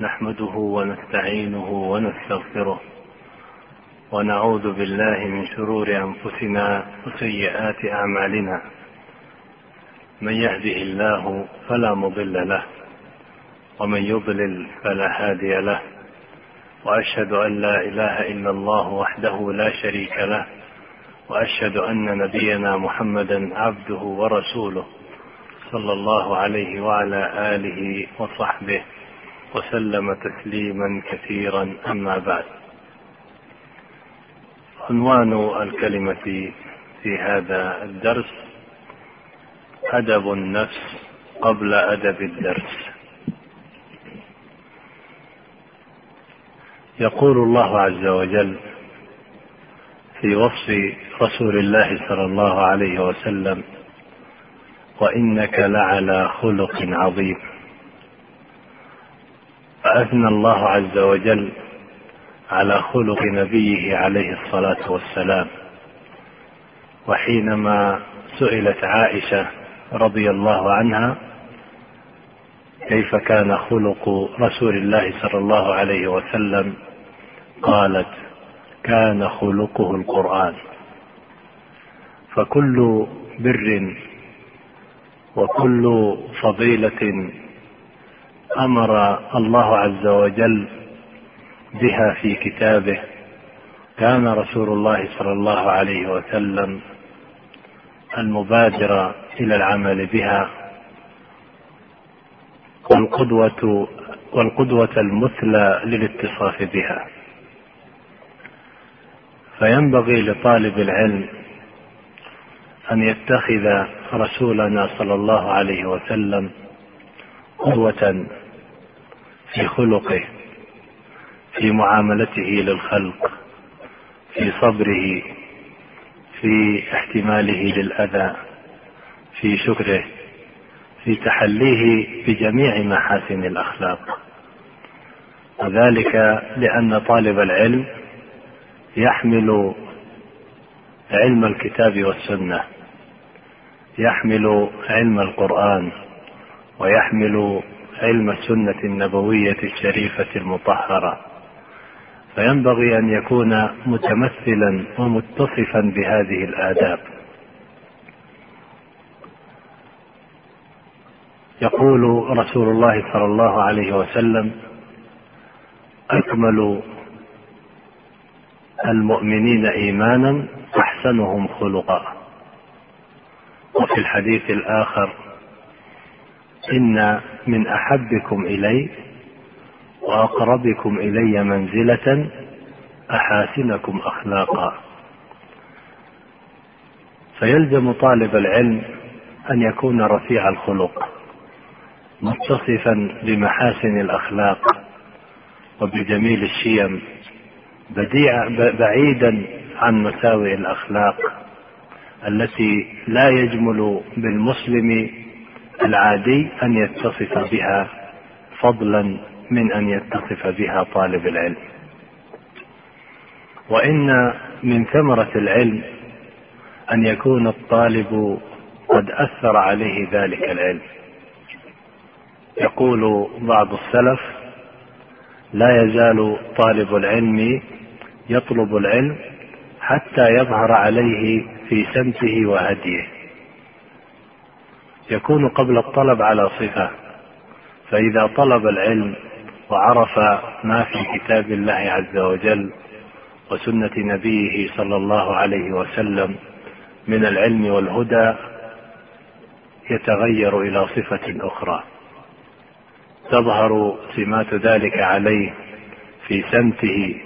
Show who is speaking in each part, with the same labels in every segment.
Speaker 1: نحمده ونستعينه ونستغفره ونعوذ بالله من شرور أنفسنا وسيئات أعمالنا. من يهده الله فلا مضل له ومن يضلل فلا هادي له. وأشهد أن لا إله إلا الله وحده لا شريك له وأشهد أن نبينا محمدا عبده ورسوله صلى الله عليه وعلى آله وصحبه. وسلم تسليما كثيرا أما بعد. عنوان الكلمة في هذا الدرس أدب النفس قبل أدب الدرس. يقول الله عز وجل في وصف رسول الله صلى الله عليه وسلم وإنك لعلى خلق عظيم فأثنى الله عز وجل على خلق نبيه عليه الصلاة والسلام. وحينما سئلت عائشة رضي الله عنها كيف كان خلق رسول الله صلى الله عليه وسلم قالت كان خلقه القرآن. فكل بر وكل فضيلة أمر الله عز وجل بها في كتابه. كان رسول الله صلى الله عليه وسلم المبادر إلى العمل بها والقدوه والقدوة المثلى للاتصاف بها. فينبغي لطالب العلم أن يتخذ رسولنا صلى الله عليه وسلم قدوة في خلقه في معاملته للخلق في صبره في احتماله للأذى في شكره في تحليه بجميع محاسن الأخلاق. وذلك لأن طالب العلم يحمل علم الكتاب والسنة يحمل علم القرآن ويحمل علم السنة النبوية الشريفة المطهرة. فينبغي أن يكون متمثلا ومتصفا بهذه الآداب. يقول رسول الله صلى الله عليه وسلم أكمل المؤمنين ايمانا أحسنهم خلقا. وفي الحديث الآخر إن من أحبكم إلي وأقربكم إلي منزلة أحاسنكم أخلاقا. فيلزم طالب العلم أن يكون رفيع الخلق متصفا بمحاسن الأخلاق وبجميل الشيم بديع بعيدا عن مساوئ الأخلاق التي لا يجمل بالمسلم العادي أن يتصف بها فضلا من أن يتصف بها طالب العلم. وإن من ثمرة العلم أن يكون الطالب قد أثر عليه ذلك العلم. يقول بعض السلف لا يزال طالب العلم يطلب العلم حتى يظهر عليه في سمته وهديه. يكون قبل الطلب على صفة. فإذا طلب العلم وعرف ما في كتاب الله عز وجل وسنة نبيه صلى الله عليه وسلم من العلم والهدى يتغير إلى صفة أخرى. تظهر سمات ذلك عليه في سمته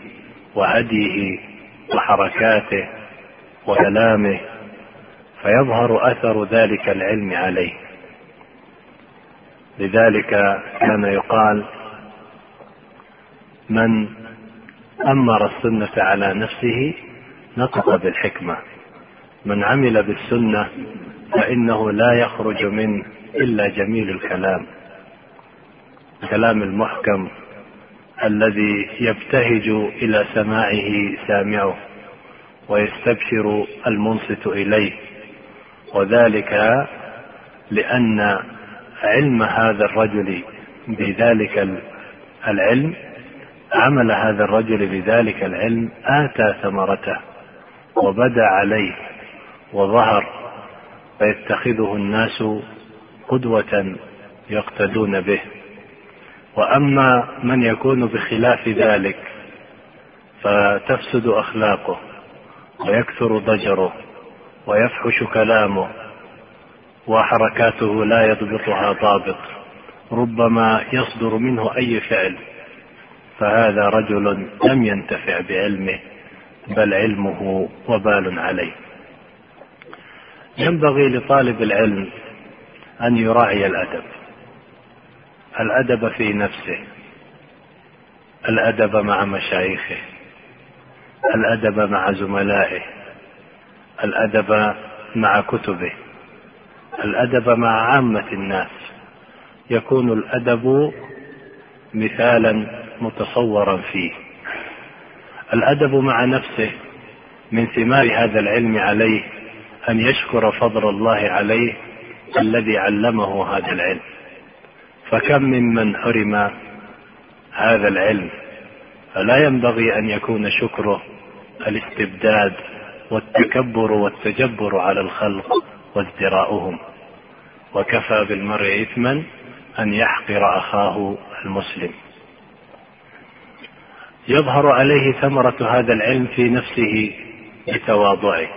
Speaker 1: وهديه وحركاته وكلامه فيظهر أثر ذلك العلم عليه. لذلك كان يقال من أمر السنة على نفسه نطق بالحكمة من عمل بالسنة فإنه لا يخرج منه إلا جميل الكلام الكلام المحكم الذي يبتهج إلى سماعه سامعه ويستبشر المنصت إليه. وذلك لأن علم هذا الرجل بذلك العلم عمل هذا الرجل بذلك العلم آتى ثمرته وبدأ عليه وظهر فيتخذه الناس قدوة يقتدون به. وأما من يكون بخلاف ذلك فتفسد أخلاقه ويكثر ضجره. ويفحش كلامه وحركاته لا يضبطها ضابط ربما يصدر منه أي فعل. فهذا رجل لم ينتفع بعلمه بل علمه وبال عليه. ينبغي لطالب العلم أن يراعي الأدب. الأدب في نفسه الأدب مع مشايخه الأدب مع زملائه. الأدب مع كتبه. الأدب مع عامة الناس. يكون الأدب مثالا متصورا فيه. الأدب مع نفسه من ثمار هذا العلم عليه أن يشكر فضل الله عليه الذي علمه هذا العلم. فكم ممن حرم هذا العلم؟ فلا ينبغي أن يكون شكره الاستبداد والتكبر والتجبر على الخلق وازدراؤهم. وكفى بالمرء إثما أن يحقر أخاه المسلم. يظهر عليه ثمرة هذا العلم في نفسه بتواضعه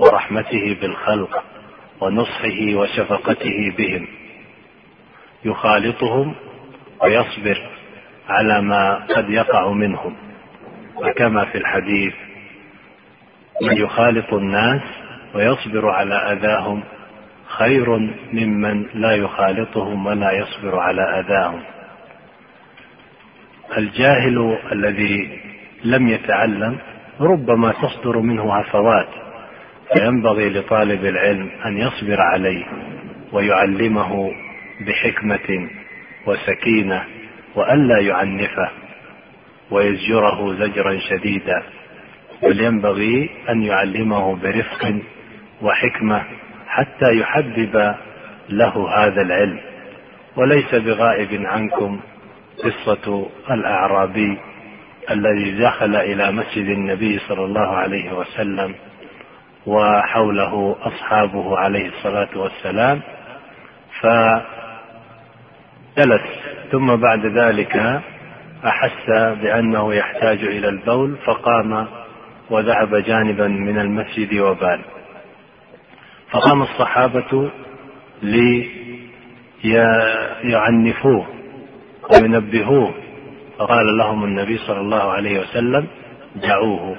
Speaker 1: ورحمته بالخلق ونصحه وشفقته بهم. يخالطهم ويصبر على ما قد يقع منهم. وكما في الحديث من يخالط الناس ويصبر على أذاهم خير ممن لا يخالطهم ولا يصبر على أذاهم. الجاهل الذي لم يتعلم ربما تصدر منه هفوات فينبغي لطالب العلم أن يصبر عليه ويعلمه بحكمة وسكينة وألا يعنفه ويزجره زجرا شديدا. بل ينبغي أن يعلمه برفق وحكمة حتى يحبب له هذا العلم. وليس بغائب عنكم قصة الأعرابي الذي دخل إلى مسجد النبي صلى الله عليه وسلم وحوله أصحابه عليه الصلاة والسلام ف جلس ثم بعد ذلك أحس بأنه يحتاج إلى البول فقام وذهب جانبا من المسجد وبال. فقام الصحابة ليعنفوه وينبهوه. فقال لهم النبي صلى الله عليه وسلم دعوه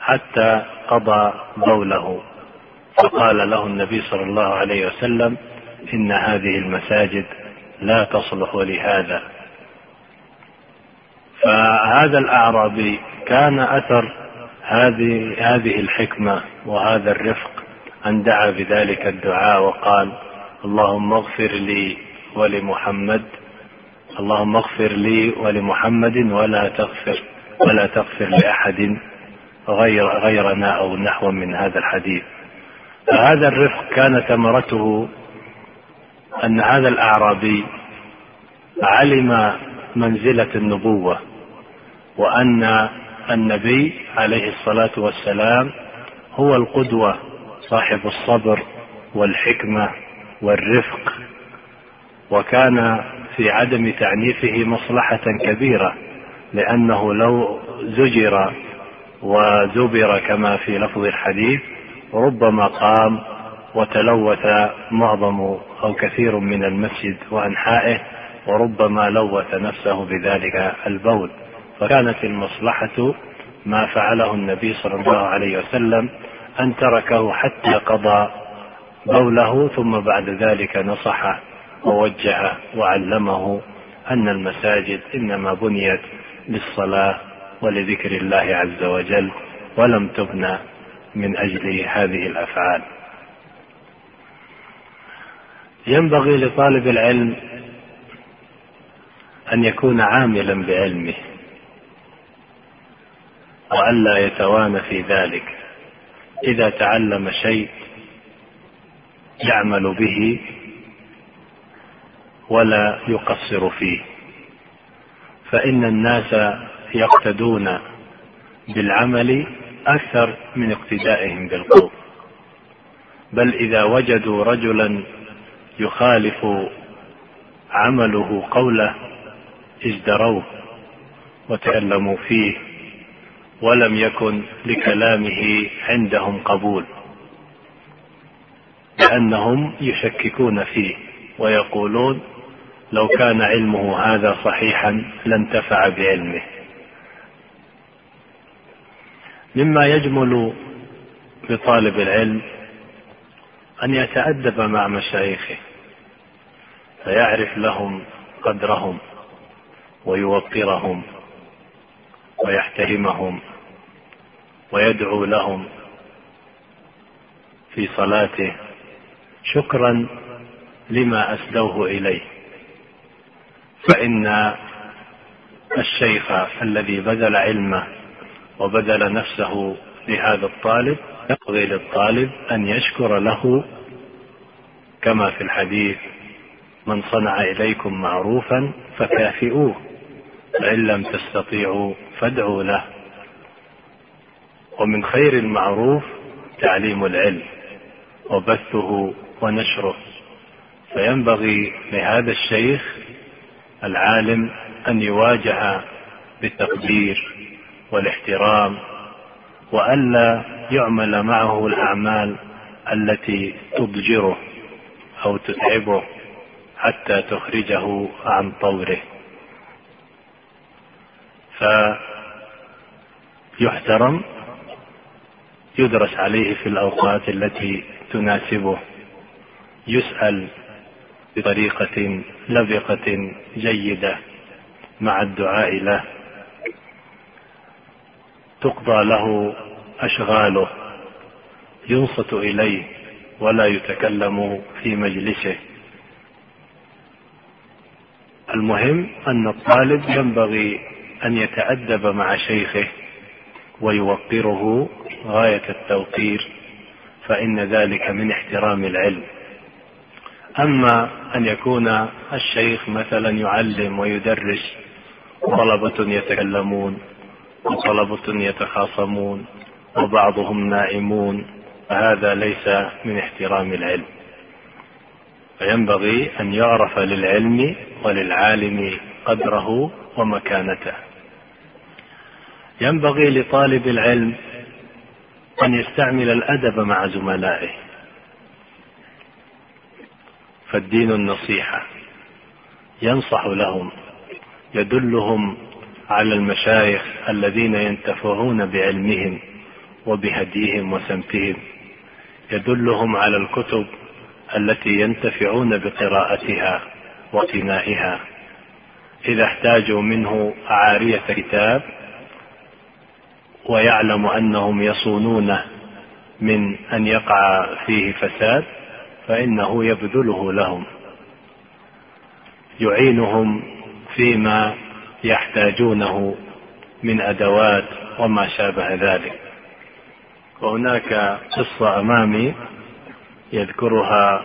Speaker 1: حتى قضى بوله فقال له النبي صلى الله عليه وسلم إن هذه المساجد لا تصلح لهذا. فهذا الأعرابي كان أثر هذه هذه الحكمة وهذا الرفق أن دعا بذلك الدعاء وقال اللهم اغفر لي ولمحمد اللهم اغفر لي ولمحمد ولا تغفر ولا تغفر لأحد غير غيرنا أو نحو من هذا الحديث. فهذا الرفق كان ثمرته أن هذا الأعرابي علم منزلة النبوة وأن النبي عليه الصلاة والسلام هو القدوة صاحب الصبر والحكمة والرفق وكان في عدم تعنيفه مصلحة كبيرة لأنه لو زجر وزبر كما في لفظ الحديث ربما قام وتلوث معظم أو كثير من المسجد وأنحائه وربما لوث نفسه بذلك البول. فكانت المصلحة ما فعله النبي صلى الله عليه وسلم أن تركه حتى قضى بوله ثم بعد ذلك نصحه ووجه وعلمه أن المساجد إنما بنيت للصلاة ولذكر الله عز وجل ولم تبنى من أجل هذه الأفعال. ينبغي لطالب العلم أن يكون عاملا بعلمه. والا يتوانى في ذلك. إذا تعلم شيء يعمل به ولا يقصر فيه. فإن الناس يقتدون بالعمل أكثر من اقتدائهم بالقول. بل إذا وجدوا رجلا يخالف عمله قوله ازدروه وتألموا فيه ولم يكن لكلامه عندهم قبول. لأنهم يشككون فيه ويقولون لو كان علمه هذا صحيحا لانتفع بعلمه. مما يجمل بطالب العلم أن يتأدب مع مشايخه فيعرف لهم قدرهم ويوقرهم ويحترمهم ويدعو لهم في صلاته شكرا لما أسدوه إليه. فإن الشيخ الذي بذل علمه وبذل نفسه لهذا الطالب يقضي للطالب أن يشكر له كما في الحديث من صنع إليكم معروفا فكافئوه فإن لم تستطيعوا فادعوا له. ومن خير المعروف تعليم العلم وبثه ونشره. فينبغي لهذا الشيخ العالم أن يواجه بالتقدير والاحترام وألا يعمل معه الأعمال التي تضجره أو تتعبه حتى تخرجه عن طوره. فيحترم يدرس عليه في الأوقات التي تناسبه. يسأل بطريقة لبقة جيدة مع الدعاء له. تقضى له أشغاله. ينصت إليه ولا يتكلم في مجلسه. المهم أن الطالب ينبغي أن يتأدب مع شيخه. ويوقره غاية التوقير فإن ذلك من احترام العلم. أما أن يكون الشيخ مثلا يعلم ويدرس طلبه يتكلمون وطلبة يتخاصمون وبعضهم نائمون فهذا ليس من احترام العلم. فينبغي أن يعرف للعلم وللعالم قدره ومكانته. ينبغي لطالب العلم أن يستعمل الأدب مع زملائه. فالدين النصيحة ينصح لهم يدلهم على المشايخ الذين ينتفعون بعلمهم وبهديهم وسمتهم. يدلهم على الكتب التي ينتفعون بقراءتها واقتنائها إذا احتاجوا منه عاريه كتاب ويعلم أنهم يصونونه من أن يقع فيه فساد فإنه يبذله لهم. يعينهم فيما يحتاجونه من أدوات وما شابه ذلك. وهناك قصة أمامي يذكرها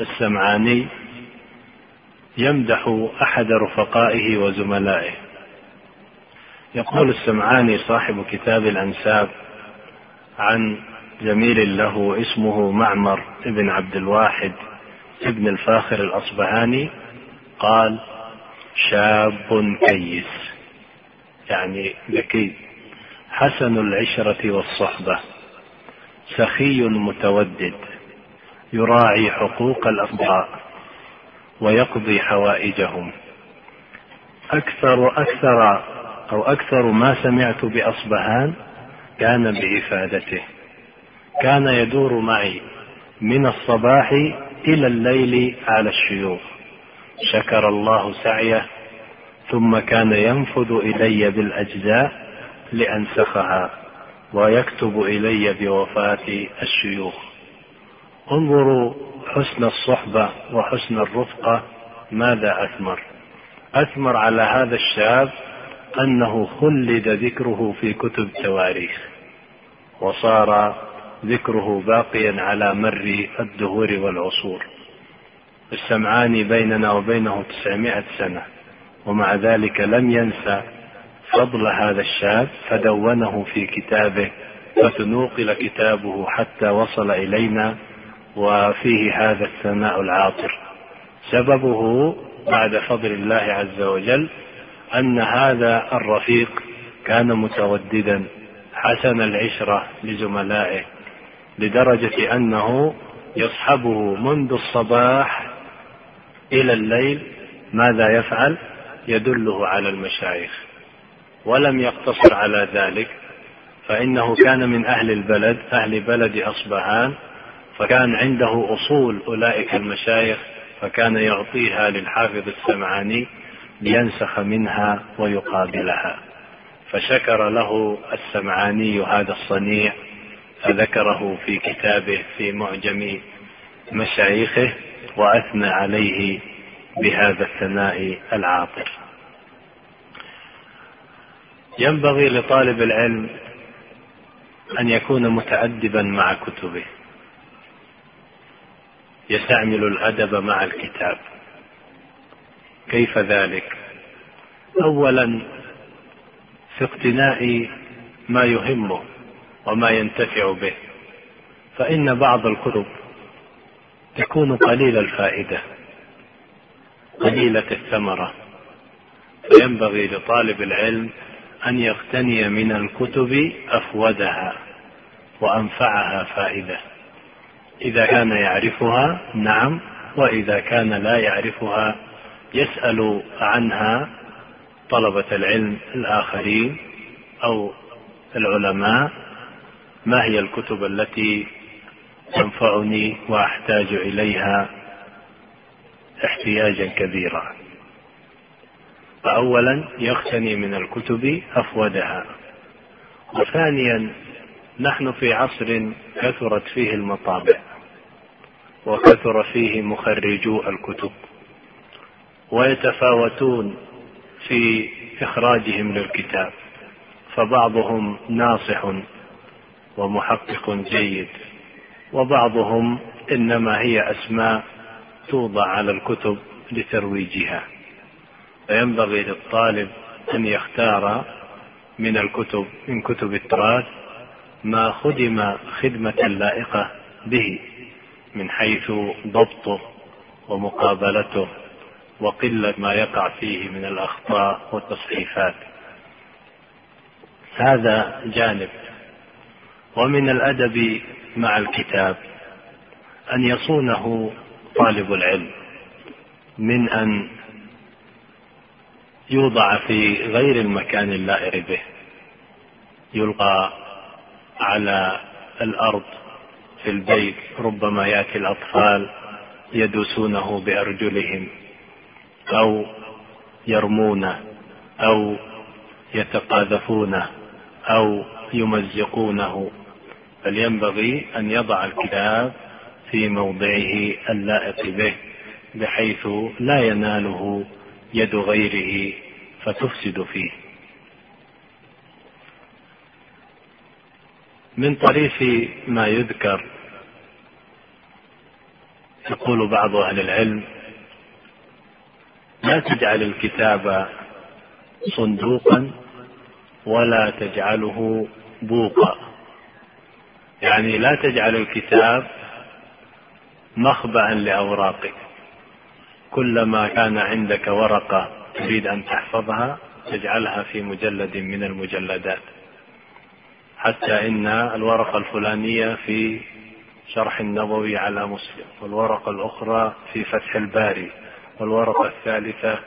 Speaker 1: السمعاني يمدح أحد رفقائه وزملائه. يقول السمعاني صاحب كتاب الأنساب عن زميل له اسمه معمر بن عبد الواحد ابن الفاخر الأصبهاني قال شاب كيس. يعني ذكي. حسن العشرة والصحبة. سخي متودد. يراعي حقوق الأصدقاء ويقضي حوائجهم. أكثر أكثر أو أكثر ما سمعت بأصبهان كان بإفادته. كان يدور معي من الصباح إلى الليل على الشيوخ. شكر الله سعيه ثم كان ينفذ إلي بالأجزاء لأنسخها ويكتب إلي بوفاة الشيوخ. انظروا حسن الصحبة وحسن الرفقة ماذا أثمر؟ أثمر على هذا الشاب أنه خلد ذكره في كتب التواريخ وصار ذكره باقيا على مر الدهور والعصور. السمعاني بيننا وبينه تسعمائة سنة ومع ذلك لم ينسى فضل هذا الشاب فدونه في كتابه فتنوقل كتابه حتى وصل إلينا وفيه هذا الثناء العاطر. سببه بعد فضل الله عز وجل أن هذا الرفيق كان متوددا حسن العشرة لزملائه لدرجة أنه يصحبه منذ الصباح إلى الليل ماذا يفعل؟ يدله على المشايخ ولم يقتصر على ذلك فإنه كان من أهل البلد أهل بلد أصبهان فكان عنده أصول أولئك المشايخ فكان يعطيها للحافظ السمعاني لينسخ منها ويقابلها. فشكر له السمعاني هذا الصنيع فذكره في كتابه في معجم مشايخه وأثنى عليه بهذا الثناء العاطر ينبغي لطالب العلم أن يكون متادبا مع كتبه. يستعمل الأدب مع الكتاب. كيف ذلك؟ اولا في اقتناء ما يهمه وما ينتفع به فإن بعض الكتب تكون قليل الفائدة قليلة الثمرة. فينبغي لطالب العلم أن يقتني من الكتب أفودها وأنفعها فائدة. إذا كان يعرفها نعم وإذا كان لا يعرفها يسأل عنها طلبة العلم الآخرين أو العلماء ما هي الكتب التي تنفعني وأحتاج إليها احتياجا كبيرا. فاولا يغتني من الكتب أفودها. وثانيا نحن في عصر كثرت فيه المطابع وكثر فيه مخرجو الكتب. ويتفاوتون في إخراجهم للكتاب فبعضهم ناصح ومحقق جيد وبعضهم إنما هي أسماء توضع على الكتب لترويجها. فينبغي للطالب أن يختار من الكتب من كتب التراث ما خدم خدمة لائقة به من حيث ضبطه ومقابلته. وقلة ما يقع فيه من الأخطاء والتصحيفات. هذا جانب. ومن الأدب مع الكتاب أن يصونه طالب العلم من أن يوضع في غير المكان اللائق به. يلقى على الأرض في البيت ربما يأتي الأطفال يدوسونه بأرجلهم. أو يرمونه أو يتقاذفونه أو يمزقونه. بل ينبغي أن يضع الكتاب في موضعه اللائق به بحيث لا يناله يد غيره فتفسد فيه. من طريف ما يذكر يقول بعض أهل العلم لا تجعل الكتاب صندوقا ولا تجعله بوقا. يعني لا تجعل الكتاب مخبأ لأوراقك. كلما كان عندك ورقة تريد أن تحفظها تجعلها في مجلد من المجلدات. حتى إن الورقة الفلانية في شرح النووي على مسلم والورقة الأخرى في فتح الباري. والورقة الثالثة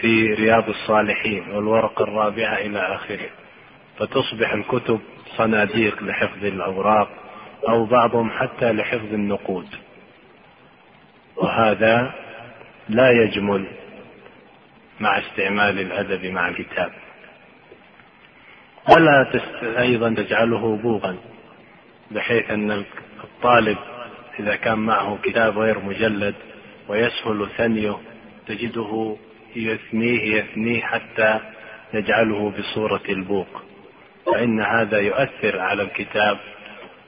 Speaker 1: في رياض الصالحين والورقة الرابعة إلى آخره. فتصبح الكتب صناديق لحفظ الأوراق أو بعضهم حتى لحفظ النقود. وهذا لا يجمل مع استعمال الأدب مع الكتاب. ولا أيضا تجعله بوغا بحيث أن الطالب إذا كان معه كتاب غير مجلد ويسهل ثنيه تجده يثنيه يثنيه حتى يجعله بصورة البوق. فإن هذا يؤثر على الكتاب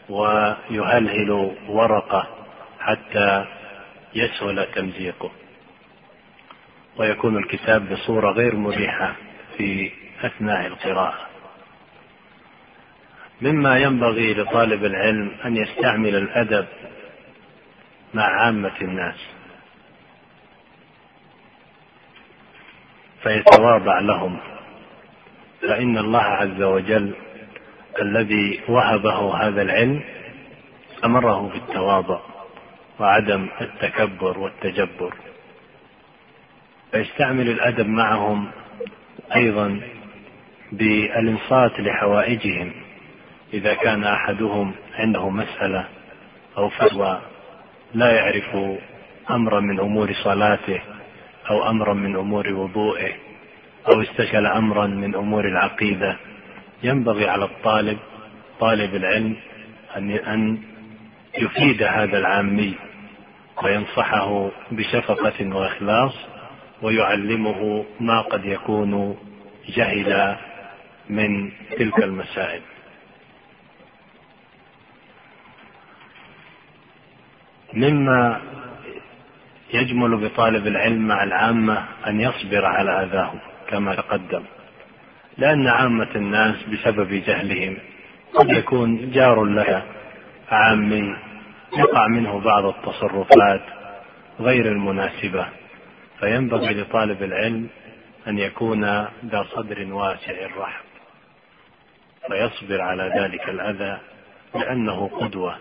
Speaker 1: ويهلهل ورقة حتى يسهل تمزيقه. ويكون الكتاب بصورة غير مريحة في أثناء القراءة. مما ينبغي لطالب العلم أن يستعمل الأدب مع عامة الناس. فيتواضع لهم. فإن الله عز وجل الذي وهبه هذا العلم أمره بالتواضع وعدم التكبر والتجبر. فيستعمل الأدب معهم أيضا بالإنصات لحوائجهم. إذا كان أحدهم عنده مسألة أو فتوى لا يعرف أمرا من أمور صلاته أو أمرا من أمور وضوئه أو استشكل أمرا من أمور العقيدة. ينبغي على الطالب طالب العلم أن أن يفيد هذا العامي وينصحه بشفقة وإخلاص ويعلمه ما قد يكون جهل من تلك المسائل. مما يجمل بطالب العلم مع العامة أن يصبر على أذاهم كما تقدم لأن عامة الناس بسبب جهلهم قد يكون جار لك عامي يقع منه بعض التصرفات غير المناسبة فينبغي لطالب العلم أن يكون ذا صدر واسع رحب فيصبر على ذلك الأذى لأنه قدوة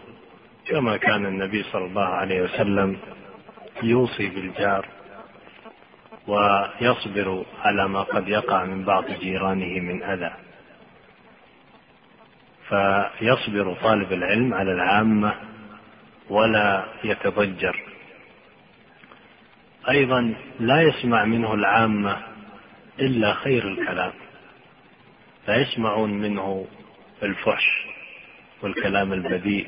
Speaker 1: كما كان النبي صلى الله عليه وسلم يوصي بالجار ويصبر على ما قد يقع من بعض جيرانه من أذى. فيصبر طالب العلم على العامة ولا يتضجر. أيضا لا يسمع منه العامة إلا خير الكلام. لا يسمعون منه الفحش والكلام البذيء.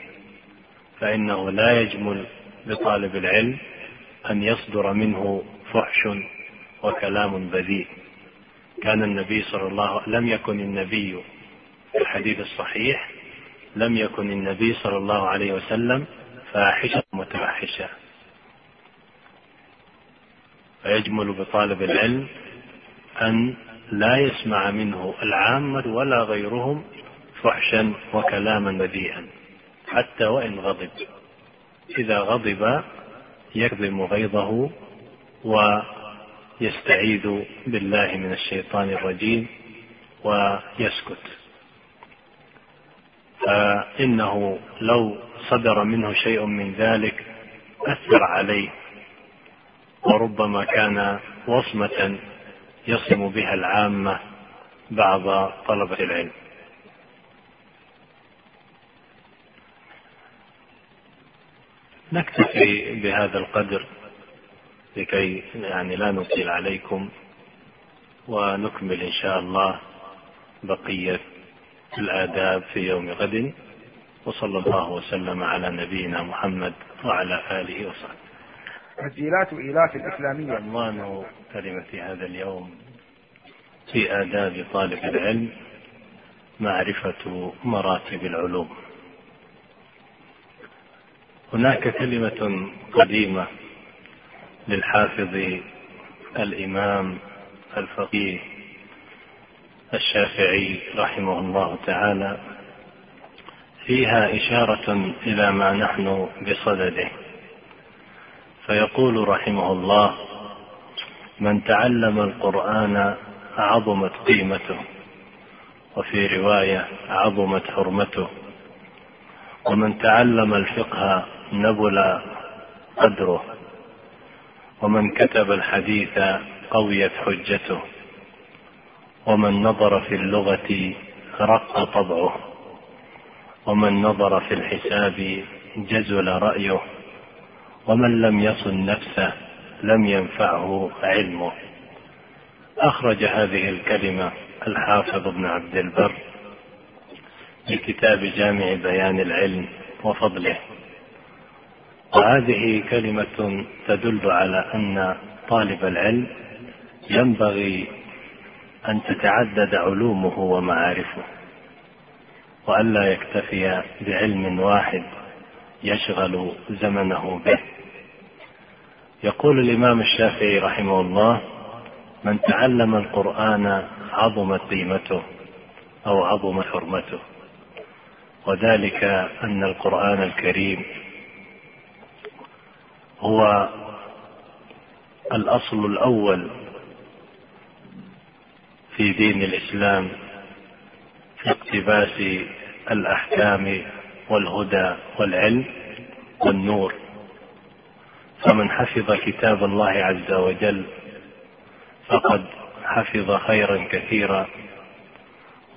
Speaker 1: فإنه لا يجمل لطالب العلم أن يصدر منه فحش وكلام بذيء. كان النبي صلى الله عليه لم يكن النبي في الحديث الصحيح لم يكن النبي صلى الله عليه وسلم فاحشا متفحشا فيجمل بطالب العلم أن لا يسمع منه العامة ولا غيرهم فحشا وكلاما بذيئا حتى وإن غضب. إذا غضب يكظم غيظه ويستعيذ بالله من الشيطان الرجيم ويسكت. فإنه لو صدر منه شيء من ذلك أثر عليه وربما كان وصمة يصم بها العامة بعض طلبة العلم. نكتفي بهذا القدر لكي يعني لا نطيل عليكم ونكمل إن شاء الله بقية الآداب في يوم غد. وصلى الله وسلم على نبينا محمد وعلى آله وصحبه.
Speaker 2: تسجيلات إيلاف الإسلامية.
Speaker 1: عنوان كلمة هذا اليوم في آداب طالب العلم معرفة مراتب العلوم. هناك كلمة قديمة للحافظ الإمام الفقيه الشافعي رحمه الله تعالى فيها إشارة إلى ما نحن بصدده. فيقول رحمه الله من تعلم القرآن عظمت قيمته وفي رواية عظمت حرمته ومن تعلم الفقه نبل قدره. ومن كتب الحديث قويت حجته. ومن نظر في اللغة رق طبعه. ومن نظر في الحساب جزل رأيه. ومن لم يصن نفسه لم ينفعه علمه. أخرج هذه الكلمة الحافظ ابن عبد البر في كتاب جامع بيان العلم وفضله. وهذه كلمة تدل على أن طالب العلم ينبغي أن تتعدد علومه ومعارفه وألا يكتفي بعلم واحد يشغل زمنه به. يقول الإمام الشافعي رحمه الله من تعلم القرآن عظمت قيمته أو عظم حرمته وذلك أن القرآن الكريم هو الأصل الأول في دين الإسلام في اقتباس الأحكام والهدى والعلم والنور. فمن حفظ كتاب الله عز وجل فقد حفظ خيرا كثيرا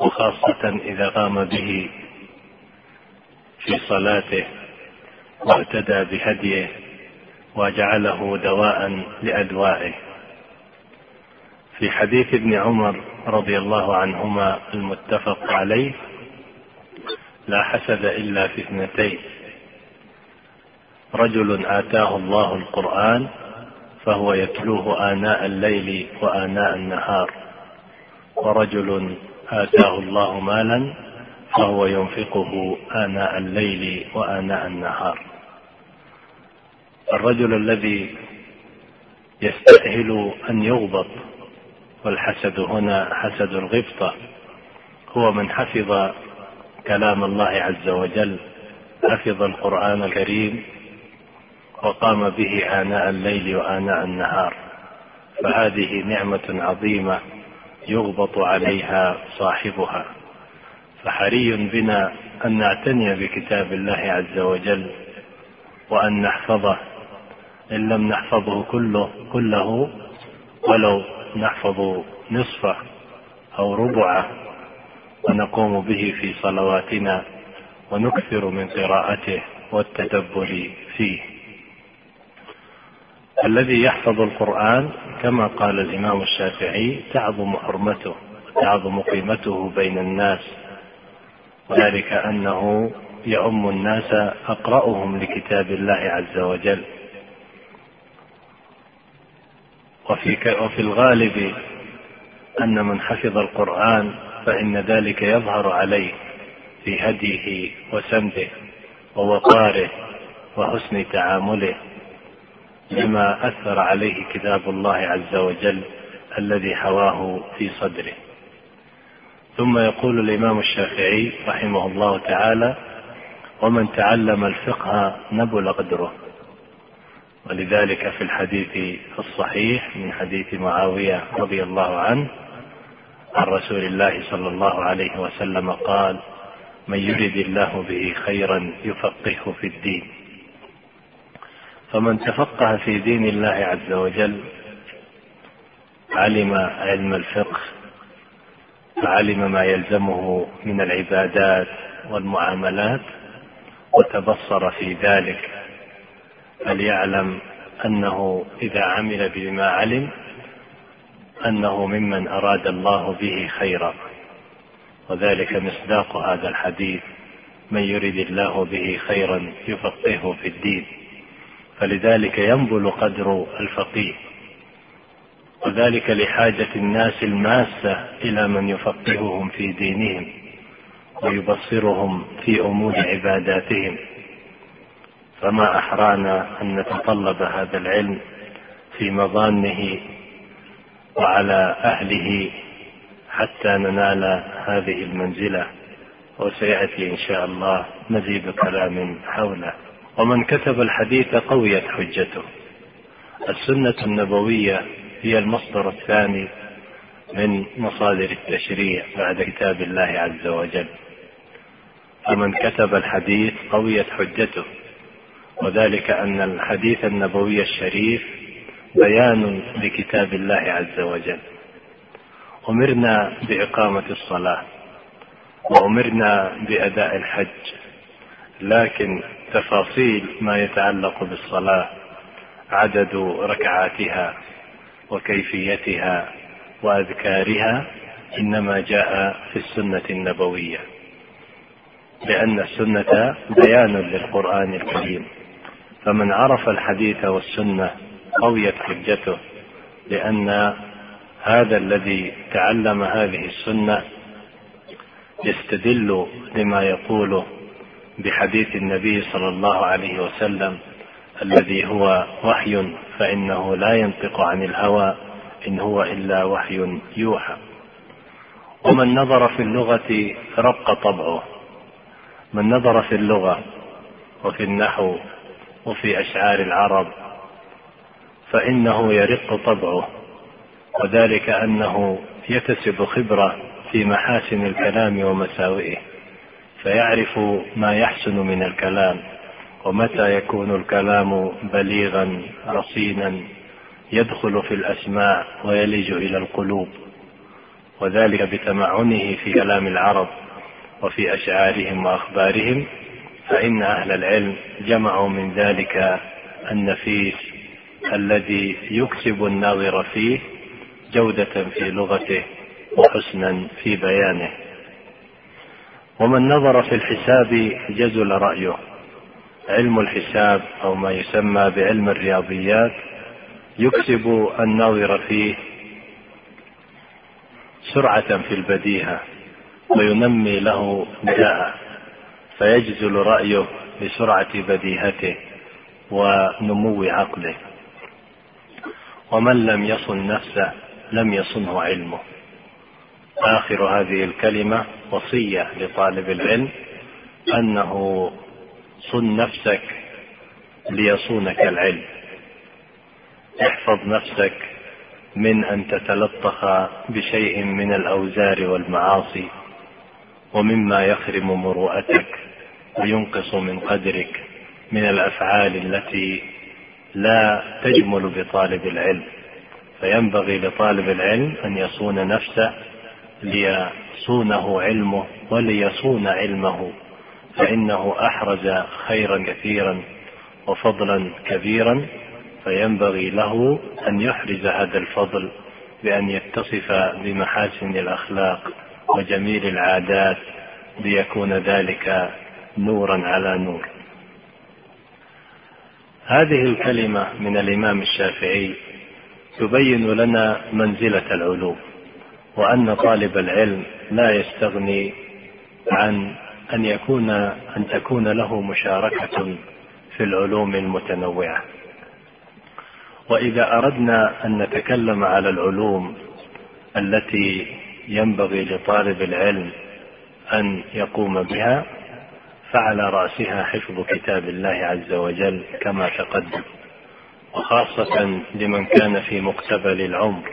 Speaker 1: وخاصة إذا قام به في صلاته واهتدى بهديه وجعله دواء لأدوائه. في حديث ابن عمر رضي الله عنهما المتفق عليه لا حسد إلا في اثنتين. رجل آتاه الله القرآن فهو يتلوه آناء الليل وآناء النهار. ورجل آتاه الله مالا فهو ينفقه آناء الليل وآناء النهار. الرجل الذي يستأهل أن يغبط والحسد هنا حسد الغبطة هو من حفظ كلام الله عز وجل حفظ القرآن الكريم وقام به آناء الليل وآناء النهار. فهذه نعمة عظيمة يغبط عليها صاحبها. فحري بنا أن نعتني بكتاب الله عز وجل وأن نحفظه. إن لم نحفظه كله كله ولو نحفظ نصفه أو ربعه ونقوم به في صلواتنا ونكثر من قراءته والتدبر فيه. الذي يحفظ القرآن كما قال الإمام الشافعي تعظم حرمته تعظم قيمته بين الناس. وذلك أنه يؤم الناس أقرأهم لكتاب الله عز وجل. وفي وفي الغالب أن من حفظ القرآن فإن ذلك يظهر عليه في هديه وسمته ووقاره وحسن تعامله لما أثر عليه كتاب الله عز وجل الذي حواه في صدره. ثم يقول الإمام الشافعي رحمه الله تعالى ومن تعلم الفقه نبل قدره ولذلك في الحديث الصحيح من حديث معاوية رضي الله عنه عن رسول الله صلى الله عليه وسلم قال من يرد الله به خيرا يفقهه في الدين فمن تفقه في دين الله عز وجل علم علم الفقه فعلم ما يلزمه من العبادات والمعاملات وتبصر في ذلك فليعلم أنه إذا عمل بما علم أنه ممن أراد الله به خيرا. وذلك مصداق هذا الحديث. من يرد الله به خيرا يفقهه في الدين. فلذلك ينبل قدر الفقيه. وذلك لحاجة الناس الماسة إلى من يفقههم في دينهم ويبصرهم في أمور عباداتهم. فما أحرانا أن نتطلب هذا العلم في مظانه وعلى أهله حتى ننال هذه المنزلة وسيأتي إن شاء الله مزيد كلام حوله. ومن كتب الحديث قويت حجته. السنة النبوية هي المصدر الثاني من مصادر التشريع بعد كتاب الله عز وجل. فمن كتب الحديث قويت حجته. وذلك أن الحديث النبوي الشريف بيان لكتاب الله عز وجل. أمرنا بإقامة الصلاة وأمرنا بأداء الحج لكن تفاصيل ما يتعلق بالصلاة عدد ركعاتها وكيفيتها وأذكارها إنما جاء في السنة النبوية لأن السنة بيان للقرآن الكريم. فمن عرف الحديث والسنة قويت حجته لأن هذا الذي تعلم هذه السنة يستدل لما يقوله بحديث النبي صلى الله عليه وسلم الذي هو وحي فإنه لا ينطق عن الهوى إن هو إلا وحي يوحى. ومن نظر في اللغة رق طبعه. من نظر في اللغة وفي النحو وفي أشعار العرب فإنه يرق طبعه وذلك أنه يكتسب خبرة في محاسن الكلام ومساوئه فيعرف ما يحسن من الكلام ومتى يكون الكلام بليغا رصينا يدخل في الأسماع ويلج إلى القلوب وذلك بتمعنه في كلام العرب وفي أشعارهم وأخبارهم فإن أهل العلم جمعوا من ذلك النفيس الذي يكسب الناظر فيه جودة في لغته وحسنا في بيانه. ومن نظر في الحساب جزل رأيه. علم الحساب أو ما يسمى بعلم الرياضيات يكسب الناظر فيه سرعة في البديهة وينمي له بداءة فيجزل رأيه بسرعة بديهته ونمو عقله. ومن لم يصن نفسه لم يصنه علمه. آخر هذه الكلمة وصية لطالب العلم أنه صن نفسك ليصونك العلم. احفظ نفسك من أن تتلطخ بشيء من الأوزار والمعاصي ومما يخرم مروءتك. وينقص من قدرك من الأفعال التي لا تجمل بطالب العلم. فينبغي لطالب العلم أن يصون نفسه ليصونه علمه وليصون علمه. فإنه أحرز خيرا كثيرا وفضلا كبيرا. فينبغي له أن يحرز هذا الفضل بأن يتصف بمحاسن الأخلاق وجميل العادات ليكون ذلك نورا على نور. هذه الكلمة من الإمام الشافعي تبين لنا منزلة العلوم وأن طالب العلم لا يستغني عن أن يكون أن تكون له مشاركة في العلوم المتنوعة. وإذا أردنا أن نتكلم على العلوم التي ينبغي لطالب العلم أن يقوم بها فعلى رأسها حفظ كتاب الله عز وجل كما تقدم. وخاصة لمن كان في مقتبل العمر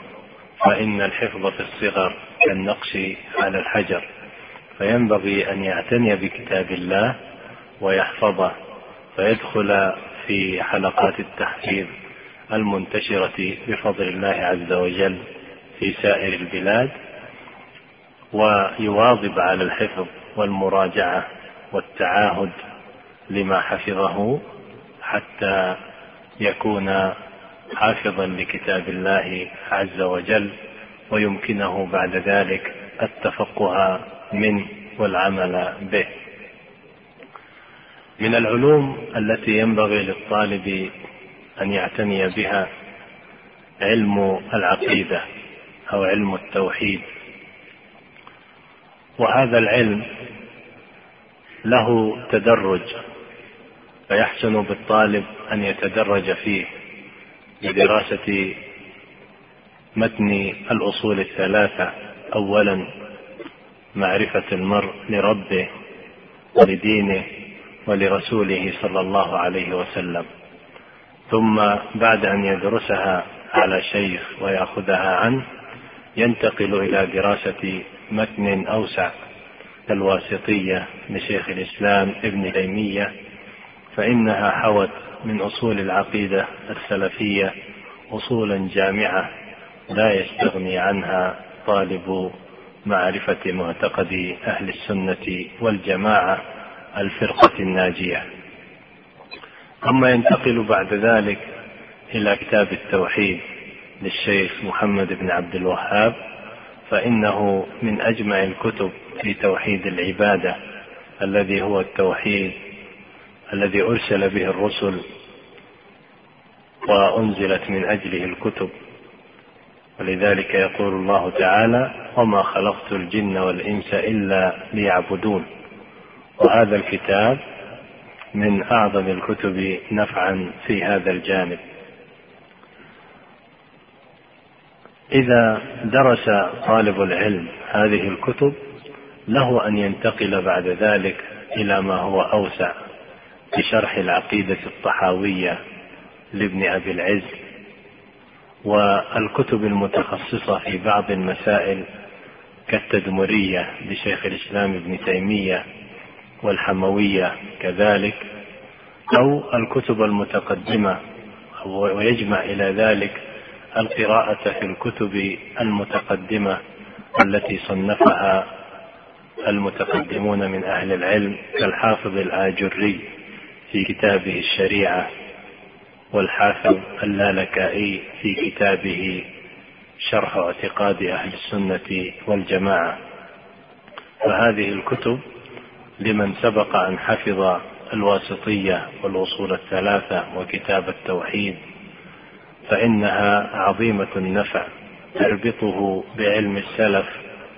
Speaker 1: فإن الحفظ في الصغر كالنقش على الحجر. فينبغي أن يعتني بكتاب الله ويحفظه فيدخل في حلقات التحفيظ المنتشرة بفضل الله عز وجل في سائر البلاد ويواظب على الحفظ والمراجعة والتعاهد لما حفظه حتى يكون حافظا لكتاب الله عز وجل ويمكنه بعد ذلك التفقه منه والعمل به. من العلوم التي ينبغي للطالب أن يعتني بها علم العقيدة أو علم التوحيد. وهذا العلم له تدرج فيحسن بالطالب أن يتدرج فيه بدراسة متن الأصول الثلاثة. أولا معرفة المرء لربه ولدينه ولرسوله صلى الله عليه وسلم. ثم بعد أن يدرسها على شيخ ويأخذها عنه ينتقل إلى دراسة متن أوسع. كالواسطية لشيخ الإسلام ابن تيمية فإنها حوت من أصول العقيدة السلفية أصولا جامعة لا يستغني عنها طالب معرفة معتقد أهل السنة والجماعة الفرقة الناجية. ثم ينتقل بعد ذلك إلى كتاب التوحيد للشيخ محمد بن عبد الوهاب فإنه من أجمع الكتب في توحيد العبادة الذي هو التوحيد الذي أرسل به الرسل وأنزلت من أجله الكتب. ولذلك يقول الله تعالى وما خلقت الجن والإنس إلا ليعبدون وهذا الكتاب من أعظم الكتب نفعا في هذا الجانب. إذا درس طالب العلم هذه الكتب له أن ينتقل بعد ذلك إلى ما هو أوسع بشرح العقيدة الطحاوية لابن أبي العز والكتب المتخصصة في بعض المسائل كالتدمرية لشيخ الإسلام ابن تيمية والحموية كذلك أو الكتب المتقدمة ويجمع إلى ذلك القراءة في الكتب المتقدمة التي صنفها المتقدمون من أهل العلم كالحافظ الآجري في كتابه الشريعة والحافظ اللالكائي في كتابه شرح اعتقاد أهل السنة والجماعة. فهذه الكتب لمن سبق أن حفظ الواسطية والأصول الثلاثة وكتاب التوحيد فإنها عظيمة النفع تربطه بعلم السلف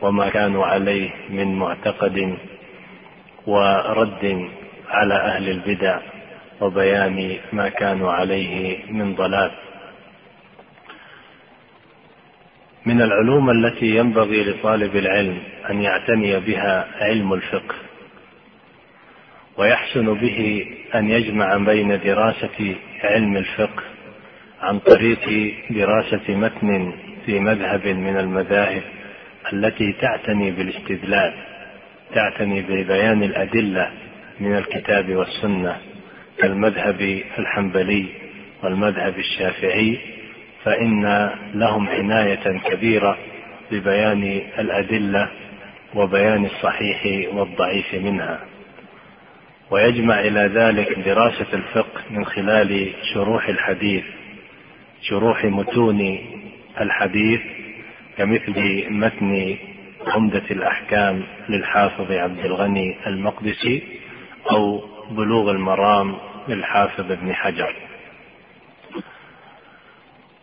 Speaker 1: وما كانوا عليه من معتقد ورد على أهل البدع وبيان ما كانوا عليه من ضلال. من العلوم التي ينبغي لطالب العلم أن يعتني بها علم الفقه ويحسن به أن يجمع بين دراسة علم الفقه عن طريق دراسة متن في مذهب من المذاهب. التي تعتني بالاستدلال تعتني ببيان الأدلة من الكتاب والسنة كالمذهب الحنبلي والمذهب الشافعي فإن لهم عناية كبيرة ببيان الأدلة وبيان الصحيح والضعيف منها. ويجمع إلى ذلك دراسة الفقه من خلال شروح الحديث شروح متون الحديث كمثل متن عمدة الأحكام للحافظ عبد الغني المقدسي أو بلوغ المرام للحافظ ابن حجر.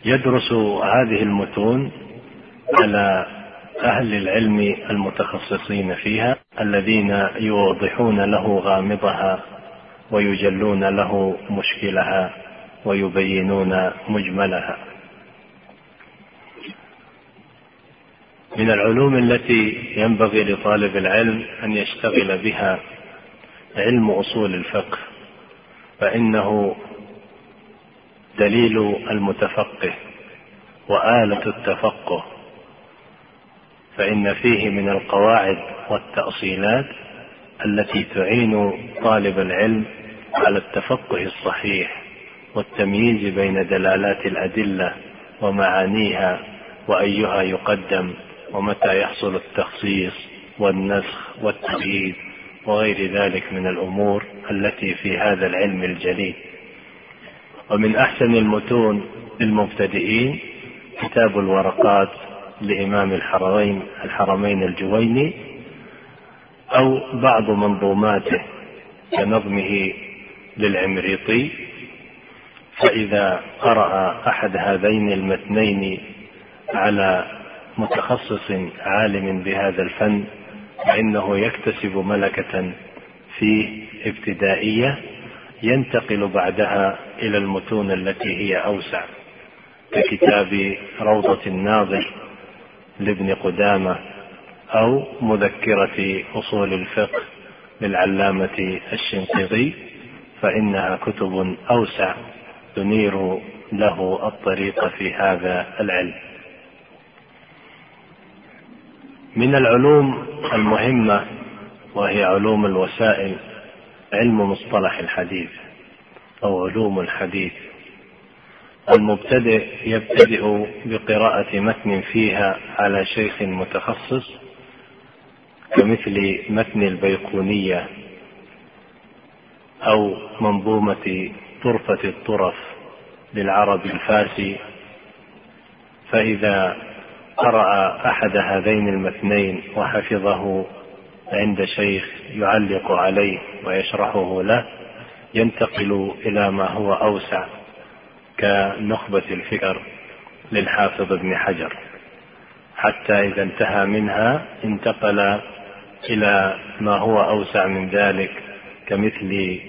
Speaker 1: يدرس هذه المتون على أهل العلم المتخصصين فيها الذين يوضحون له غامضها ويجلون له مشكلها ويبينون مجملها. من العلوم التي ينبغي لطالب العلم أن يشتغل بها علم أصول الفقه فإنه دليل المتفقه وآلة التفقه فإن فيه من القواعد والتأصيلات التي تعين طالب العلم على التفقه الصحيح والتمييز بين دلالات الأدلة ومعانيها وأيها يقدم. ومتى يحصل التخصيص والنسخ والتقييد وغير ذلك من الأمور التي في هذا العلم الجليل. ومن أحسن المتون للمبتدئين كتاب الورقات لإمام الحرمين الحرمين الجويني أو بعض منظوماته كنظمه للعمريطي. فإذا قرأ أحد هذين المتنين على متخصص عالم بهذا الفن فإنه يكتسب ملكة فيه ابتدائية ينتقل بعدها إلى المتون التي هي أوسع ككتاب روضة الناظر لابن قدامة أو مذكرة أصول الفقه للعلامة الشنقيطي فإنها كتب أوسع تنير له الطريق في هذا العلم. من العلوم المهمة وهي علوم الوسائل علم مصطلح الحديث أو علوم الحديث. المبتدئ يبتدئ بقراءة متن فيها على شيخ متخصص كمثل متن البيقونية أو منظومة طرفة الطرف للعرب الفارسي. فإذا قرأ أحد هذين المتنين وحفظه عند شيخ يعلق عليه ويشرحه له ينتقل إلى ما هو أوسع كنخبة الفكر للحافظ ابن حجر. حتى إذا انتهى منها انتقل إلى ما هو أوسع من ذلك كمثل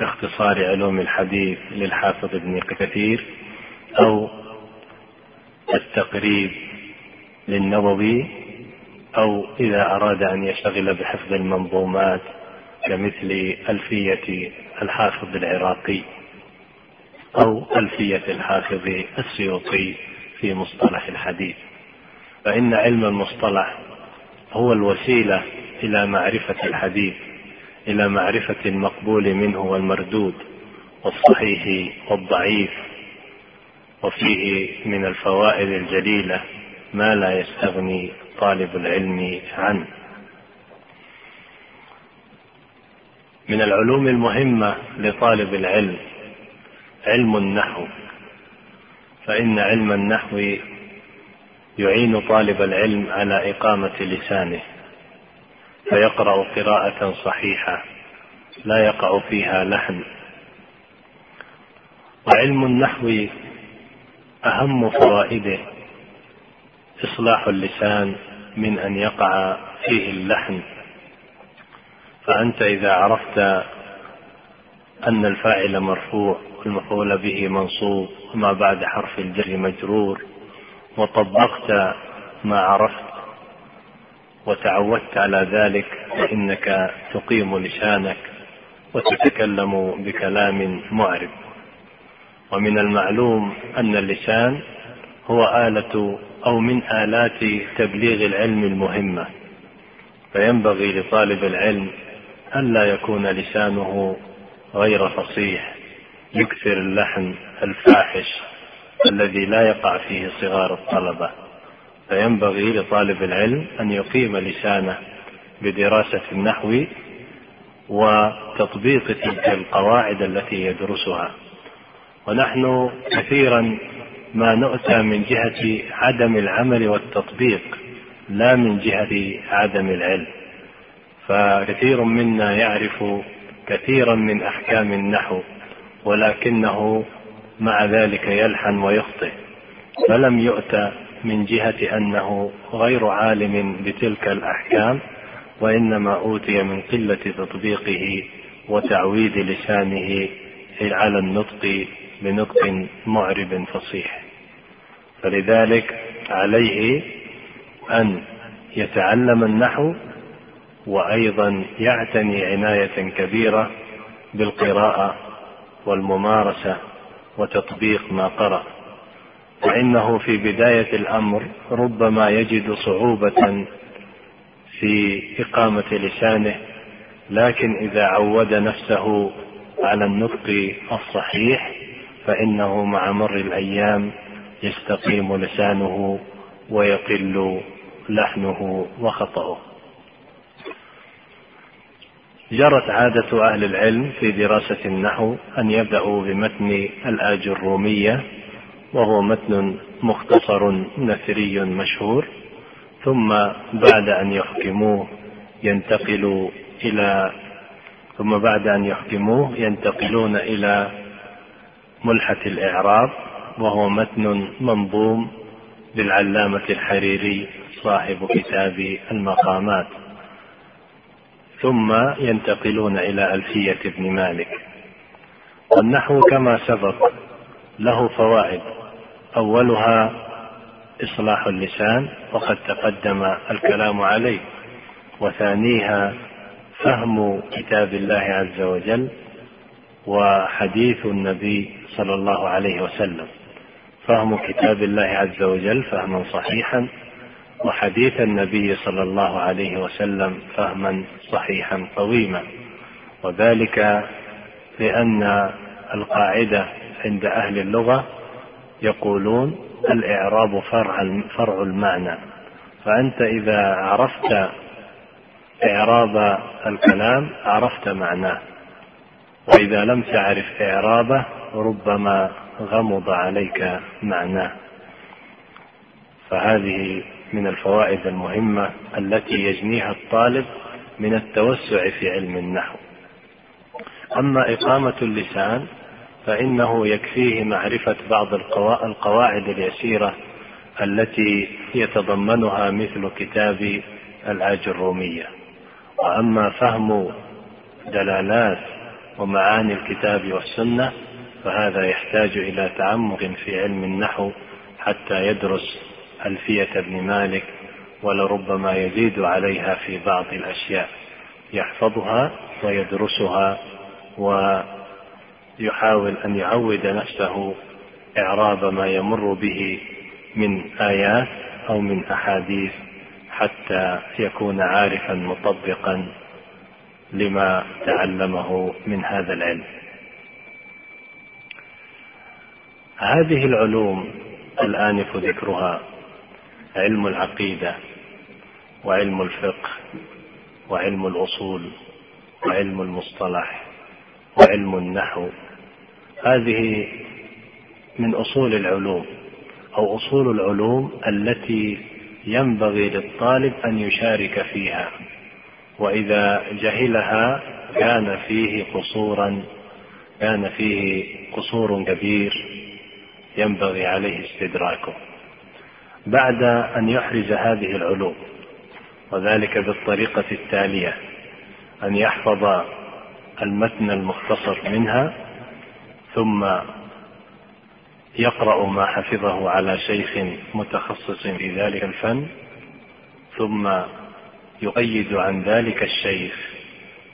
Speaker 1: باختصار علوم الحديث للحافظ ابن كثير أو التقريب للنووي أو إذا أراد أن يشتغل بحفظ المنظومات كمثل ألفية الحافظ العراقي أو ألفية الحافظ السيوطي في مصطلح الحديث. فإن علم المصطلح هو الوسيلة إلى معرفة الحديث إلى معرفة المقبول منه والمردود والصحيح والضعيف وفيه من الفوائد الجليلة ما لا يستغني طالب العلم عنه من العلوم المهمة لطالب العلم علم النحو فإن علم النحو يعين طالب العلم على إقامة لسانه فيقرأ قراءة صحيحة لا يقع فيها لحن. وعلم النحو أهم فوائده إصلاح اللسان من أن يقع فيه اللحن. فأنت إذا عرفت أن الفاعل مرفوع والمفعول به منصوب وما بعد حرف الجر مجرور وطبقت ما عرفت وتعودت على ذلك فإنك تقيم لسانك وتتكلم بكلام معرب. ومن المعلوم أن اللسان هو آلة أو من آلات تبليغ العلم المهمة. فينبغي لطالب العلم ألا يكون لسانه غير فصيح يكثر اللحن الفاحش الذي لا يقع فيه صغار الطلبة. فينبغي لطالب العلم أن يقيم لسانه بدراسة النحو وتطبيق تلك القواعد التي يدرسها. ونحن كثيرا ما نؤتى من جهة عدم العمل والتطبيق لا من جهة عدم العلم. فكثير منا يعرف كثيرا من أحكام النحو ولكنه مع ذلك يلحن ويخطئ. فلم يؤتى من جهة أنه غير عالم بتلك الأحكام وإنما أوتي من قلة تطبيقه وتعويد لسانه على النطق بنطق معرب فصيح. فلذلك عليه أن يتعلم النحو وأيضا يعتني عناية كبيرة بالقراءة والممارسة وتطبيق ما قرأ. فإنه في بداية الأمر ربما يجد صعوبة في إقامة لسانه لكن إذا عود نفسه على النطق الصحيح فإنه مع مر الأيام يستقيم لسانه ويقل لحنه وخطأه. جرت عادة أهل العلم في دراسة النحو أن يبدأوا بمتن الآج الرومية وهو متن مختصر نثري مشهور ثم بعد أن يحكموه ينتقلوا إلى ثم بعد أن يحكموه ينتقلون إلى ملحة الإعراب وهو متن منظوم للعلامة الحريري صاحب كتاب المقامات. ثم ينتقلون إلى ألفية ابن مالك. والنحو كما سبق له فوائد. أولها إصلاح اللسان وقد تقدم الكلام عليه. وثانيها فهم كتاب الله عز وجل وحديث النبي صلى الله عليه وسلم. فهم كتاب الله عز وجل فهما صحيحا وحديث النبي صلى الله عليه وسلم فهما صحيحا قويما. وذلك لأن القاعدة عند أهل اللغة يقولون الإعراب فرع فرع المعنى. فأنت إذا عرفت إعراب الكلام عرفت معناه. وإذا لم تعرف إعرابه ربما غمض عليك معناه. فهذه من الفوائد المهمة التي يجنيها الطالب من التوسع في علم النحو. أما إقامة اللسان فإنه يكفيه معرفة بعض القواعد اليسيرة التي يتضمنها مثل كتاب العاج الرومية. وأما فهم دلالات ومعاني الكتاب والسنة فهذا يحتاج إلى تعمق في علم النحو حتى يدرس ألفية ابن مالك ولربما يزيد عليها في بعض الأشياء. يحفظها ويدرسها ويحاول أن يعود نفسه إعراب ما يمر به من آيات أو من أحاديث حتى يكون عارفا مطبقا لما تعلمه من هذا العلم. هذه العلوم الآنف ذكرها علم العقيدة وعلم الفقه وعلم الأصول وعلم المصطلح وعلم النحو. هذه من أصول العلوم أو أصول العلوم التي ينبغي للطالب أن يشارك فيها وإذا جهلها كان فيه قصورا كان فيه قصور كبير. ينبغي عليه استدراكه بعد أن يحرز هذه العلوم وذلك بالطريقة التالية أن يحفظ المتن المختصر منها ثم يقرأ ما حفظه على شيخ متخصص في ذلك الفن ثم يؤيد عن ذلك الشيخ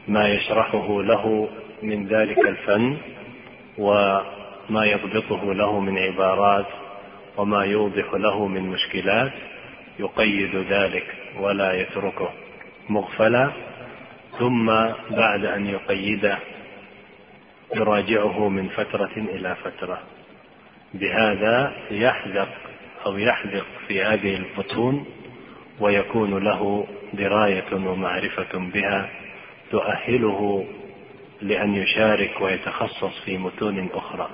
Speaker 1: ما يشرحه له من ذلك الفن وما يضبطه له من عبارات وما يوضح له من مشكلات يقيد ذلك ولا يتركه مغفلا. ثم بعد أن يقيده يراجعه من فترة إلى فترة. بهذا يحذق أو يحذق في هذه المتون ويكون له دراية ومعرفة بها تؤهله لأن يشارك ويتخصص في متون أخرى.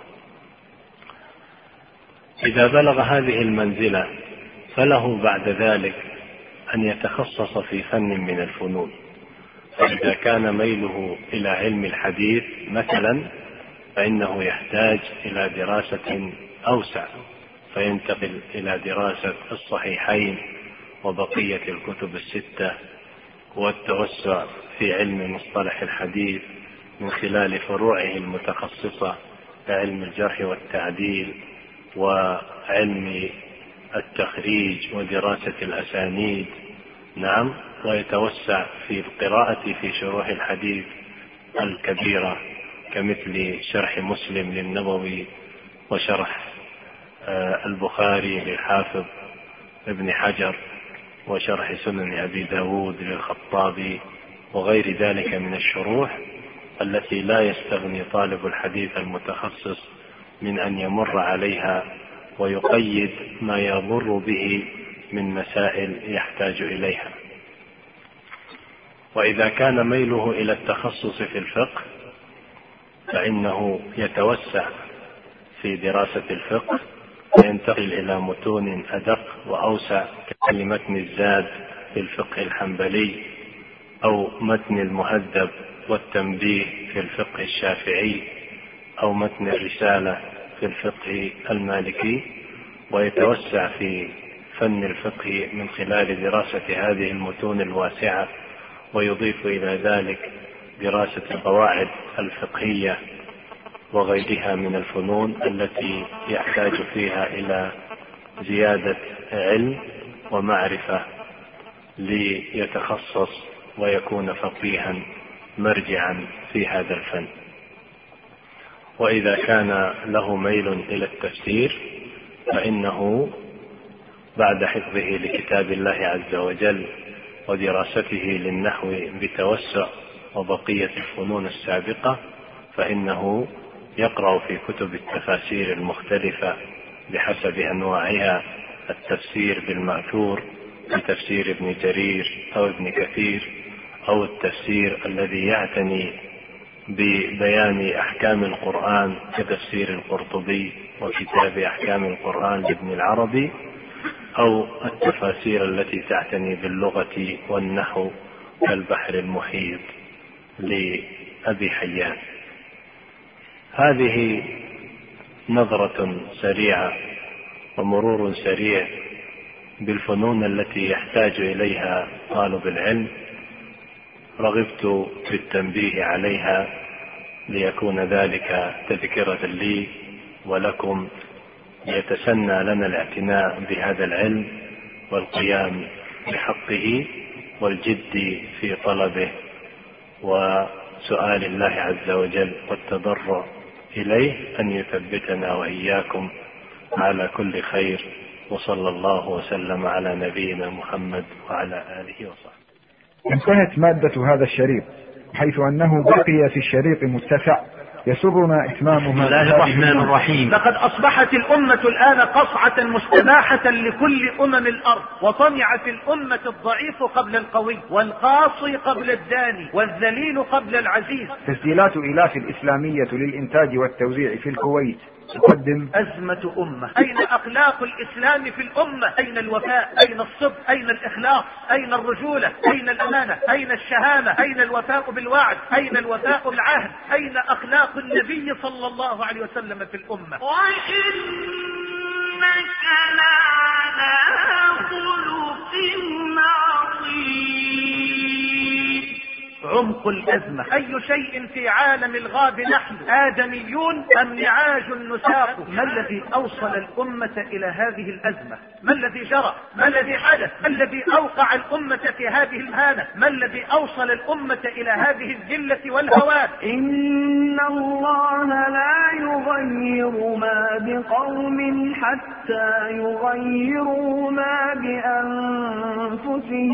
Speaker 1: إذا بلغ هذه المنزلة فله بعد ذلك أن يتخصص في فن من الفنون. فإذا كان ميله إلى علم الحديث مثلا فإنه يحتاج إلى دراسة أوسع. فينتقل إلى دراسة الصحيحين وبقية الكتب الستة والتوسع في علم مصطلح الحديث من خلال فروعه المتخصصة كعلم الجرح والتعديل وعلم التخريج ودراسة الأسانيد. نعم ويتوسع في القراءة في شروح الحديث الكبيرة كمثل شرح مسلم للنووي وشرح آه، البخاري للحافظ ابن حجر وشرح سنن أبي داود للخطابي وغير ذلك من الشروح التي لا يستغني طالب الحديث المتخصص من أن يمر عليها ويقيد ما يضر به من مسائل يحتاج إليها. وإذا كان ميله إلى التخصص في الفقه فإنه يتوسع في دراسة الفقه وينتقل إلى متون أدق وأوسع كلمتن الزاد في الفقه الحنبلي أو متن المهذب والتنبيه في الفقه الشافعي. أو متن الرسالة في الفقه المالكي ويتوسع في فن الفقه من خلال دراسة هذه المتون الواسعة ويضيف إلى ذلك دراسة القواعد الفقهية وغيرها من الفنون التي يحتاج فيها إلى زيادة علم ومعرفة ليتخصص ويكون فقيها مرجعا في هذا الفن. وإذا كان له ميل إلى التفسير فإنه بعد حفظه لكتاب الله عز وجل ودراسته للنحو بتوسع وبقية الفنون السابقة فإنه يقرأ في كتب التفاسير المختلفة بحسب أنواعها التفسير بالمأثور كتفسير ابن جرير أو ابن كثير أو التفسير الذي يعتني ببيان أحكام القرآن كتفسير القرطبي وكتاب أحكام القرآن لابن العربي أو التفاسير التي تعتني باللغة والنحو كالبحر المحيط لأبي حيان. هذه نظرة سريعة ومرور سريع بالفنون التي يحتاج إليها طالب العلم رغبت في التنبيه عليها ليكون ذلك تذكرة لي ولكم ليتسنى لنا الاعتناء بهذا العلم والقيام بحقه والجد في طلبه وسؤال الله عز وجل والتضرع إليه أن يثبتنا وإياكم على كل خير وصلى الله وسلم على نبينا محمد وعلى آله وصحبه.
Speaker 2: انتهت مادة هذا الشريط حيث أنه بقي في الشريط متسع يسرنا إتمامها.
Speaker 1: بسم الله الرحمن الرحيم.
Speaker 3: لقد أصبحت الأمة الآن قصعة مستباحة لكل أمم الأرض وطمعت الأمة الضعيف قبل القوي والقاصي قبل الداني والذليل قبل العزيز.
Speaker 2: تسجيلات إلاف الإسلامية للإنتاج والتوزيع في الكويت. تقدم.
Speaker 3: أزمة أمة. أين أخلاق الإسلام في الأمة؟ أين الوفاء؟ أين الصدق أين الإخلاص؟ أين الرجولة؟ أين الأمانة؟ أين الشهامة؟ أين الوفاء بالوعد؟ أين الوفاء بالعهد؟ أين أخلاق النبي صلى الله عليه وسلم في الأمة؟
Speaker 4: وإنك لعلى خلق
Speaker 3: عمق الأزمة. أي شيء في عالم الغاب نحن؟ آدميون أم نعاج نساق؟ ما الذي أوصل الأمة إلى هذه الأزمة؟ ما الذي جرى؟ ما الذي حدث؟ ما الذي أوقع الأمة في هذه المهانة ما الذي أوصل الأمة إلى هذه الذلة والهوان
Speaker 5: إن الله لا يغير ما بقوم حتى يغيروا ما بأنفسهم.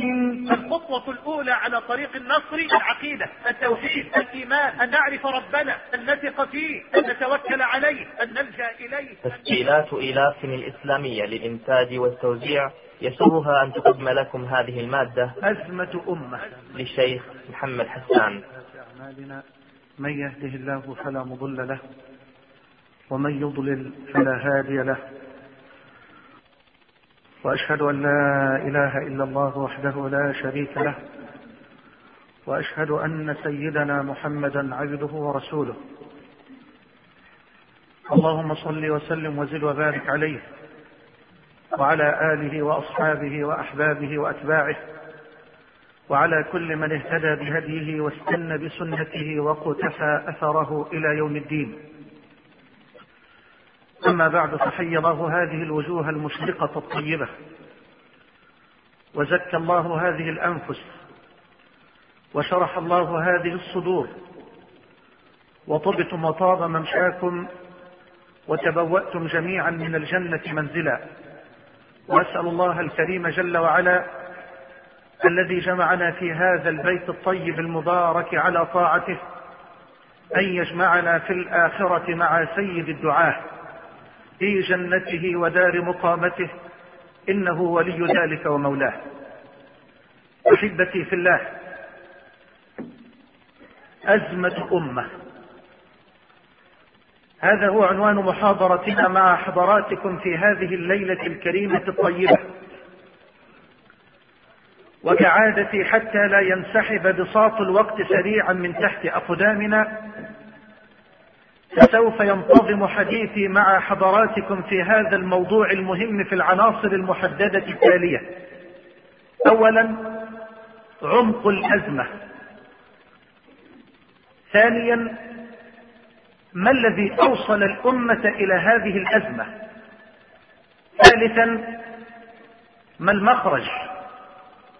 Speaker 3: الخطوة الأولى على طريق النصر العقيدة التوحيد الإيمان أن نعرف ربنا أن نثق فيه أن نتوكل عليه أن نلجأ إليه.
Speaker 6: تسجيلات إيلاف الإسلامية للإنتاج والتوزيع يسرها أن تقدم لكم هذه المادة
Speaker 3: أزمة أمة.
Speaker 6: للشيخ محمد حسان.
Speaker 7: من يهده الله فلا مضل له ومن يضلل فلا هادي له. وأشهد أن لا إله إلا الله وحده لا شريك له. وأشهد أن سيدنا محمدا عبده ورسوله. اللهم صل وسلم وزد وبارك عليه وعلى آله وأصحابه وأحبابه وأتباعه وعلى كل من اهتدى بهديه واستنى بسنته وقتفى أثره إلى يوم الدين. أما بعد فحي الله هذه الوجوه المشرقة الطيبة وزكى الله هذه الأنفس وشرح الله هذه الصدور. وطبتم وطاب ممشاكم وتبوأتم جميعا من الجنة منزلا. وأسأل الله الكريم جل وعلا الذي جمعنا في هذا البيت الطيب المبارك على طاعته أن يجمعنا في الآخرة مع سيد الدعاة في جنته ودار مقامته إنه ولي ذلك ومولاه. أحبتي في الله أزمة أمة. هذا هو عنوان محاضرتنا مع حضراتكم في هذه الليلة الكريمة الطيبة. وكعادتي حتى لا ينسحب بساط الوقت سريعا من تحت أقدامنا فسوف ينتظم حديثي مع حضراتكم في هذا الموضوع المهم في العناصر المحددة التالية. أولا عمق الأزمة. ثانيا ما الذي أوصل الأمة إلى هذه الأزمة؟ ثالثا ما المخرج؟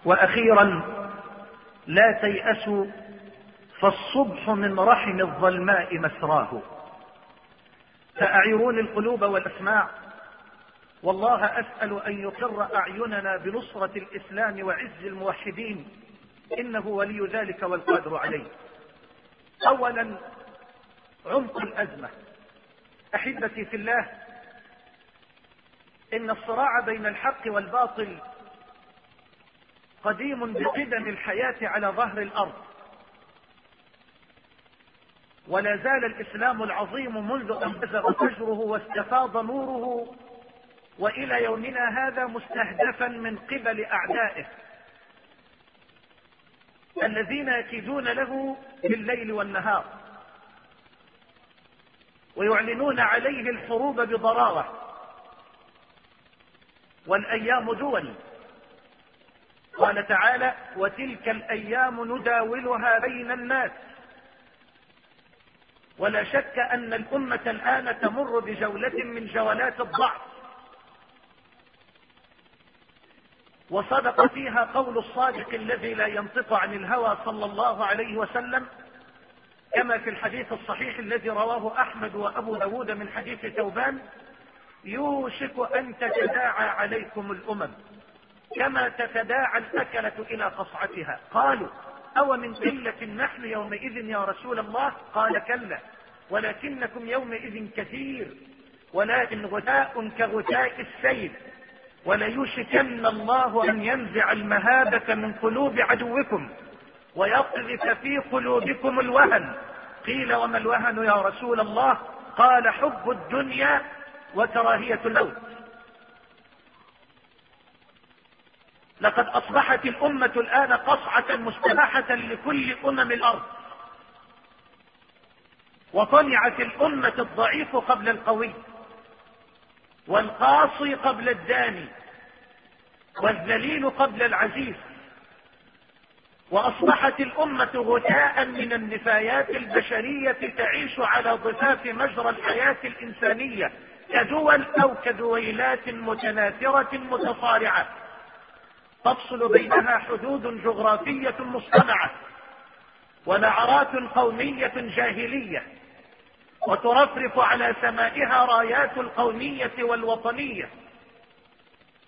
Speaker 7: وأخيرا لا تيأسوا فالصبح من رحم الظلماء مسراه. فاعيروني القلوب والأسماع. والله أسأل أن يقر أعيننا بنصرة الإسلام وعز الموحدين. إنه ولي ذلك والقادر عليه. اولا عمق الأزمة. أحبتي في الله إن الصراع بين الحق والباطل قديم بقدم الحياة على ظهر الأرض. ولا زال الإسلام العظيم منذ أن بزغ فجره واستفاض نوره وإلى يومنا هذا مستهدفا من قبل أعدائه. الذين يكيدون له بالليل والنهار ويعلنون عليه الحروب بضرارة والأيام دول قال تعالى وتلك الأيام نداولها بين الناس. ولا شك أن الأمة الآن تمر بجولة من جولات الضعف. وصدق فيها قول الصادق الذي لا ينطق عن الهوى صلى الله عليه وسلم كما في الحديث الصحيح الذي رواه أحمد وأبو داود من حديث ثوبان يوشك أن تتداعى عليكم الأمم كما تتداعى الأكلة إلى قصعتها. قالوا أو من قلة نحن يومئذ يا رسول الله؟ قال كلا ولكنكم يومئذ كثير ولكن غثاء كغثاء السيل. وليوشكن الله أن ينزع المهابة من قلوب عدوكم ويقذف في قلوبكم الوهن. قيل وما الوهن يا رسول الله؟ قال حب الدنيا وكراهية الموت. لقد أصبحت الأمة الآن قصعة مستباحة لكل أمم الأرض. وطلعت الأمة الضعيف قبل القوي. والقاصي قبل الداني والذليل قبل العزيز. وأصبحت الأمة غثاء من النفايات البشرية تعيش على ضفاف مجرى الحياة الإنسانية كدول أو كدويلات متناثرة متصارعة. تفصل بينها حدود جغرافية مصطنعة ونعرات قومية جاهلية. وترفرف على سمائها رايات القومية والوطنية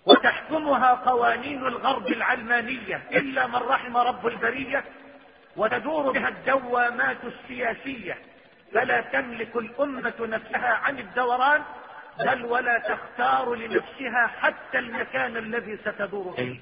Speaker 7: وتحكمها قوانين الغرب العلمانية إلا من رحم رب البرية وتدور بها الدوامات السياسية. فلا تملك الأمة نفسها عن الدوران بل ولا تختار لنفسها حتى المكان الذي ستدور فيه.